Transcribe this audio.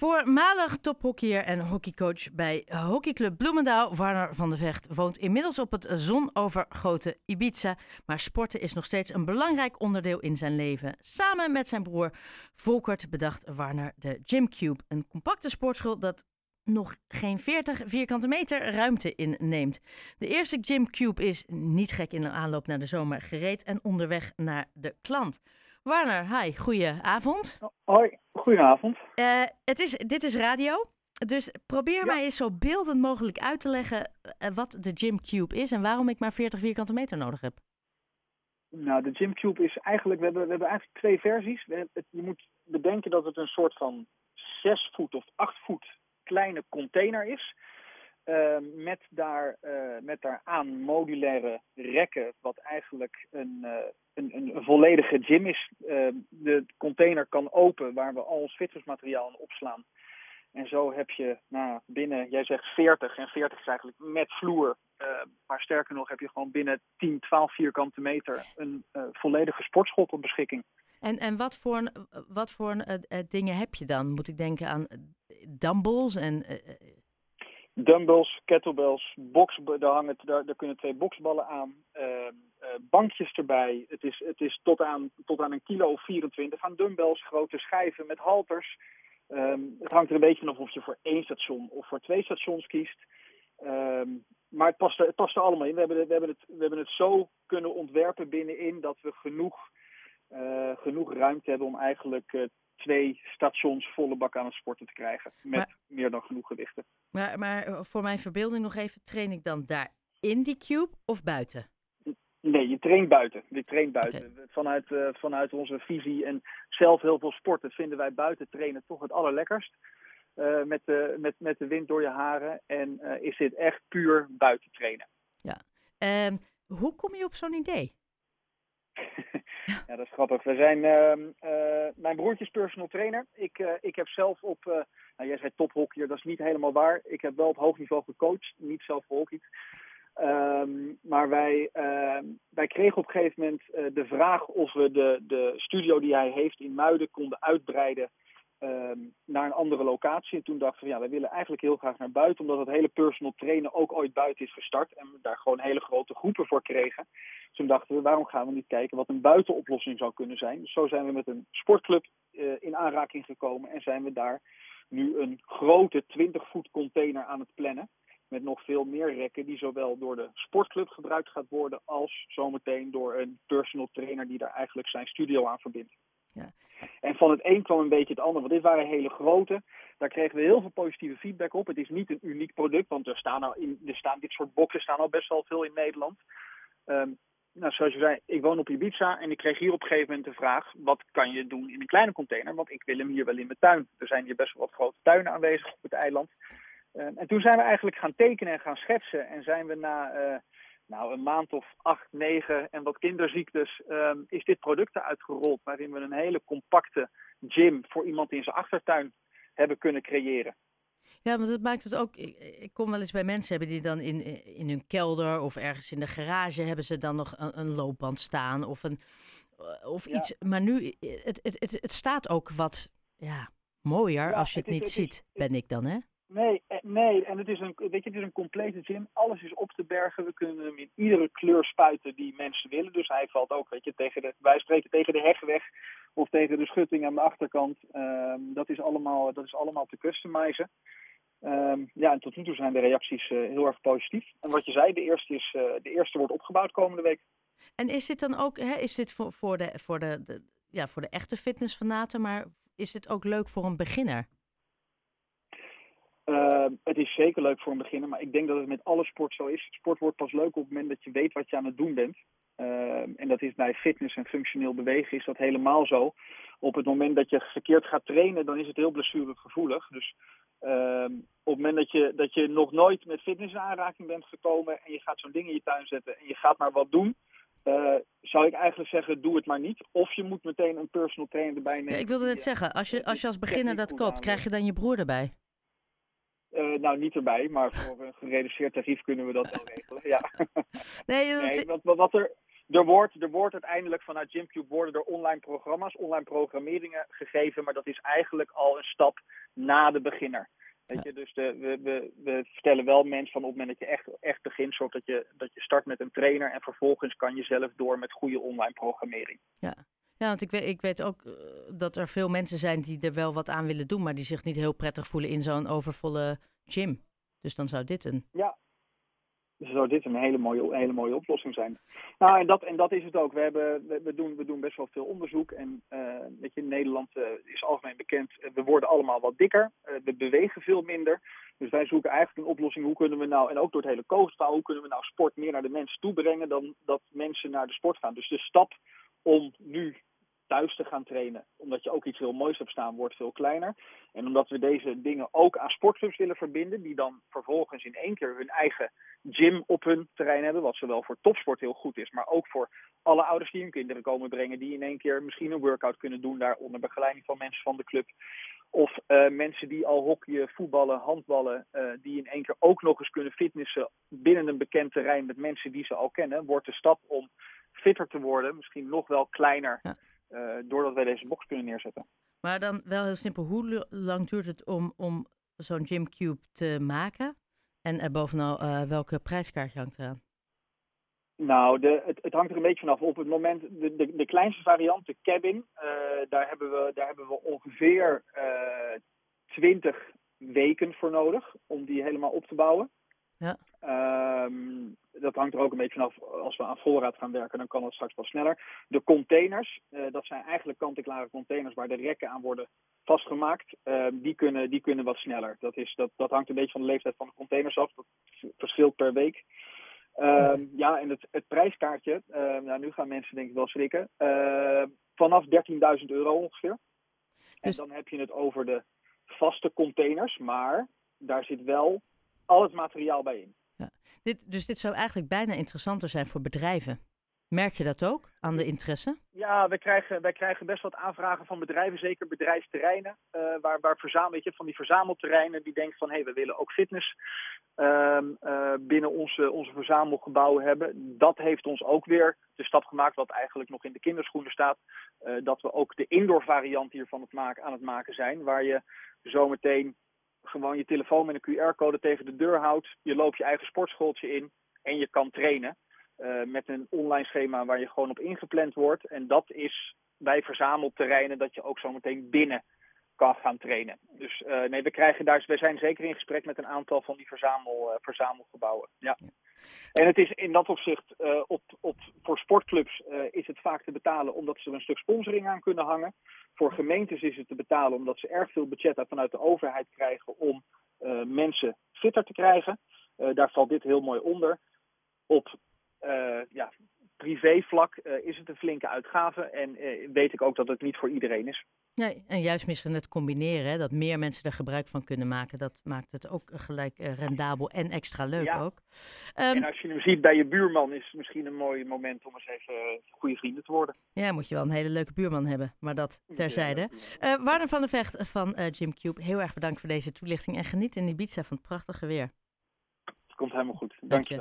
Voormalig tophockeyer en hockeycoach bij hockeyclub Bloemendaal, Warner van de Vecht, woont inmiddels op het zonovergoten Ibiza. Maar sporten is nog steeds een belangrijk onderdeel in zijn leven. Samen met zijn broer Volkert bedacht Warner de Gymcube, een compacte sportschool dat nog geen 40 vierkante meter ruimte inneemt. De eerste Gymcube is niet gek in de aanloop naar de zomer gereed en onderweg naar de klant. Warner, hi, goedenavond. Hoi, goedenavond. Uh, het is, dit is radio, dus probeer Ja. mij eens zo beeldend mogelijk uit te leggen eh, wat de Gymcube is en waarom ik maar 40 vierkante meter nodig heb. Nou, de Gymcube is eigenlijk, we hebben, we hebben eigenlijk twee versies. We hebben- het- je moet bedenken dat het een soort van zes voet of acht voet kleine container is. Eh, met, daar, eh, met daaraan modulaire rekken, wat eigenlijk een, eh, een, een, volledige gym is. Eh, de container kan open, waar we al ons fitnessmateriaal in opslaan. En zo heb je nou, binnen, jij zegt 40, en 40 is eigenlijk met vloer. eh, maar sterker nog, heb je gewoon binnen 10, 12 vierkante meter een eh, volledige sportschool tot beschikking. En, en wat voor, wat voor dingen heb je dan? Moet ik denken aan dumbbells en... Dumbbells, kettlebells, box, daar, hangen, daar, daar kunnen twee boksballen aan, eh, eh, bankjes erbij. Het is, het is tot, aan, tot aan een kilo of 24 aan dumbbells, grote schijven met halters. Ehm, het hangt er een beetje vanaf of je voor één station of voor twee stations kiest. Ehm, maar het past, er, het past er allemaal in. We hebben, we, hebben het, we hebben het zo kunnen ontwerpen binnenin dat we genoeg, eh, genoeg ruimte hebben om eigenlijk eh, twee stations volle bak aan het sporten te krijgen. Met Maar- meer dan genoeg gewichten. maar, maar eh, voor mijn verbeelding nog even, train ik dan daar in die cube of buiten? Nee, je traint buiten. Je traint buiten. Vanuit, eh, vanuit onze visie en zelf heel veel sporten vinden wij buiten trainen toch het allerlekkerst. Eh, met, de, met, met de wind door je haren. En is dit echt puur buiten trainen. Ehm, hoe kom je op zo'n idee? ja, dat is grappig. We zijn, ehm, eh, mijn broertje is personal trainer. Ik, eh, ik heb zelf op, eh, nou jij zei tophockeyer, dat is niet helemaal waar. Ik heb wel op hoog niveau gecoacht, niet zelf gehockeyd. Ehm, maar wij, ehm, wij kregen op een gegeven moment de vraag of we de, de studio die hij heeft in Muiden konden uitbreiden ehm, naar een andere locatie. En toen dachten we, ja, wij willen eigenlijk heel graag naar buiten, omdat het hele personal trainen ook ooit buiten is gestart. En we daar gewoon hele grote groepen voor kregen. Dus toen dachten we, waarom gaan we niet kijken wat een buitenoplossing zou kunnen zijn. Dus zo zijn we met een sportclub eh, in aanraking gekomen en zijn we daar nu een grote 20 voet container aan het plannen. Met nog veel meer rekken die zowel door de sportclub gebruikt gaat worden als zometeen door een personal trainer die daar eigenlijk zijn studio aan verbindt. Van het een kwam een beetje het ander, want dit waren hele grote. Daar kregen we heel veel positieve feedback op. Het is niet een uniek product, want er staan al in, er staan, dit soort boxen staan al best wel veel in Nederland. Ehm, nou, zoals je zei, ik woon op Ibiza en ik kreeg hier op een gegeven moment de vraag: wat kan je doen in een kleine container? Want ik wil hem hier wel in mijn tuin. Er zijn hier best wel wat grote tuinen aanwezig op het eiland. Ehm, en toen zijn we eigenlijk gaan tekenen en gaan schetsen. En zijn we na nou, een maand of acht, negen en wat kinderziektes, ehm, is dit product eruit gerold. Waarin we een hele compacte gym voor iemand in zijn achtertuin hebben kunnen creëren. Ja, want dat maakt het ook. Ik, ik kom wel eens bij mensen hebben die dan in, in hun kelder of ergens in de garage hebben ze dan nog een, een loopband staan of een eh, of Ja. iets. Maar nu, het, het, het, het staat ook wat ja, mooier Ja, als je het, het is- niet het is- ziet, ben ik dan, hè? Nee, eh, nee, en het is, een, weet je, het is een complete gym. Alles is op te bergen. We kunnen hem in iedere kleur spuiten die mensen willen. Dus hij valt ook, weet je, tegen de, wij spreken tegen de hegweg of tegen de schutting aan de achterkant. Ehm, dat, is allemaal, dat is allemaal te customizen. Ehm, ja, en tot nu toe zijn de reacties eh, heel erg positief. En wat je zei, de eerste, is, eh, de eerste wordt opgebouwd komende week. En is dit dan ook, hè, is dit voor, voor, de, voor, de, ja, voor de echte fitnessfanaten, maar is het ook leuk voor een beginner? Uh, het is zeker leuk voor een beginner, maar ik denk dat het met alle sport zo is. Sport wordt pas leuk op het moment dat je weet wat je aan het doen bent. Uh, en dat is bij fitness en functioneel bewegen is dat helemaal zo. Op het moment dat je verkeerd gaat trainen, dan is het heel blessuregevoelig. Dus uh, op het moment dat je, dat je nog nooit met fitness in aanraking bent gekomen en je gaat zo'n ding in je tuin zetten en je gaat maar wat doen, uh, zou ik eigenlijk zeggen, doe het maar niet. Of je moet meteen een personal trainer erbij nemen. Ja, ik wilde net zeggen, als je, als je als beginner dat koopt, krijg je dan je broer erbij? Uh, nou, niet erbij, maar voor een gereduceerd tarief kunnen we dat wel regelen. Ja. Nee, dat... nee wat, wat, er, er wordt, er wordt uiteindelijk vanuit Gymcube worden er online programma's, online programmeringen gegeven, maar dat is eigenlijk al een stap na de beginner. Weet je, dus de, we, we, we vertellen wel mensen van op het moment dat je echt, echt begint, zorg dat je, dat je start met een trainer en vervolgens kan je zelf door met goede online programmering. Ja, ja want ik weet, ik weet ook uh, dat er veel mensen zijn die er wel wat aan willen doen, maar die zich niet heel prettig voelen in zo'n overvolle gym. Dus dan zou dit een. Ja, dus zou dit een hele mooie, hele mooie oplossing zijn. Nou, en dat, en dat is het ook. We, hebben, we, doen, we doen best wel veel onderzoek. En uh, je, in Nederland uh, is algemeen bekend, we worden allemaal wat dikker. we bewegen veel minder. Dus wij zoeken eigenlijk een oplossing. Hoe kunnen we nou, en ook door het hele coachverhaal, hoe kunnen we nou sport meer naar de mensen toe brengen dan dat mensen naar de sport gaan. Dus de stap om nu thuis te gaan trainen. Omdat je ook iets heel moois hebt staan, wordt veel kleiner. En omdat we deze dingen ook aan sportclubs willen verbinden, die dan vervolgens in één keer hun eigen gym op hun terrein hebben. Wat zowel voor topsport heel goed is, maar ook voor alle ouders die hun kinderen komen brengen. Die in één keer misschien een workout kunnen doen daar onder begeleiding van mensen van de club. Of uh, mensen die al hockeyen, voetballen, handballen, uh, die in één keer ook nog eens kunnen fitnessen binnen een bekend terrein met mensen die ze al kennen, wordt de stap om fitter te worden misschien nog wel kleiner. Uh, doordat wij deze box kunnen neerzetten. Maar dan wel heel simpel, hoe lang duurt het om, om zo'n Gymcube te maken? En uh, bovenal, uh, welke prijskaartje hangt eraan? Nou, de, het, het, hangt er een beetje vanaf. Op het moment, de, de, de kleinste variant, de cabin, daar, hebben we, daar hebben we ongeveer 20 weken voor nodig om die helemaal op te bouwen. Ja. Um, dat hangt er ook een beetje vanaf. Als we aan voorraad gaan werken, dan kan het straks wel sneller. De containers, uh, dat zijn eigenlijk kant-en-klare containers waar de rekken aan worden vastgemaakt. Uh, die, kunnen, die kunnen wat sneller. Dat, is, dat, dat hangt een beetje van de leeftijd van de containers af. Dat verschilt per week. Uh, ja, en het, het prijskaartje, nou, nu gaan mensen denk ik wel schrikken. vanaf 13.000 euro ongeveer. Dus... En dan heb je het over de vaste containers, maar daar zit wel al het materiaal bij in. Dit, dus dit zou eigenlijk bijna interessanter zijn voor bedrijven. Merk je dat ook aan de interesse? Ja, wij krijgen, wij krijgen best wat aanvragen van bedrijven, zeker bedrijfsterreinen, uh, waar, waar verzamel, weet je, van die verzamelterreinen die denken van hé, hey, we willen ook fitness uh, uh, binnen onze, onze verzamelgebouwen hebben. Dat heeft ons ook weer de stap gemaakt, wat eigenlijk nog in de kinderschoenen staat, eh, dat we ook de indoor variant hiervan het maken, aan het maken zijn, waar je zometeen gewoon je telefoon met een QR-code tegen de deur houdt. Je loopt je eigen sportschooltje in en je kan trainen. Uh, met een online schema waar je gewoon op ingepland wordt. En dat is bij verzamelterreinen dat je ook zo meteen binnen kan gaan trainen. Dus uh, nee, we krijgen daar, we zijn zeker in gesprek met een aantal van die verzamel, uh, verzamelgebouwen. Ja. ja. En het is in dat opzicht, uh, op, op, voor sportclubs is het vaak te betalen omdat ze er een stuk sponsoring aan kunnen hangen. Voor gemeentes is het te betalen omdat ze erg veel budget vanuit de overheid krijgen om mensen fitter te krijgen. daar valt dit heel mooi onder. Op ja, privévlak is het een flinke uitgave en weet ik ook dat het niet voor iedereen is. Nee, en juist misschien het combineren, hè, dat meer mensen er gebruik van kunnen maken, dat maakt het ook gelijk uh, rendabel en extra leuk ja. ook. Um, en als je hem ziet bij je buurman, is het misschien een mooi moment om eens even uh, goede vrienden te worden. Ja, moet je wel een hele leuke buurman hebben, maar dat terzijde. Uh, Warner van der Vecht van Gymcube, heel erg bedankt voor deze toelichting en geniet in Ibiza van het prachtige weer. Het komt helemaal goed, dankjewel. Dank je.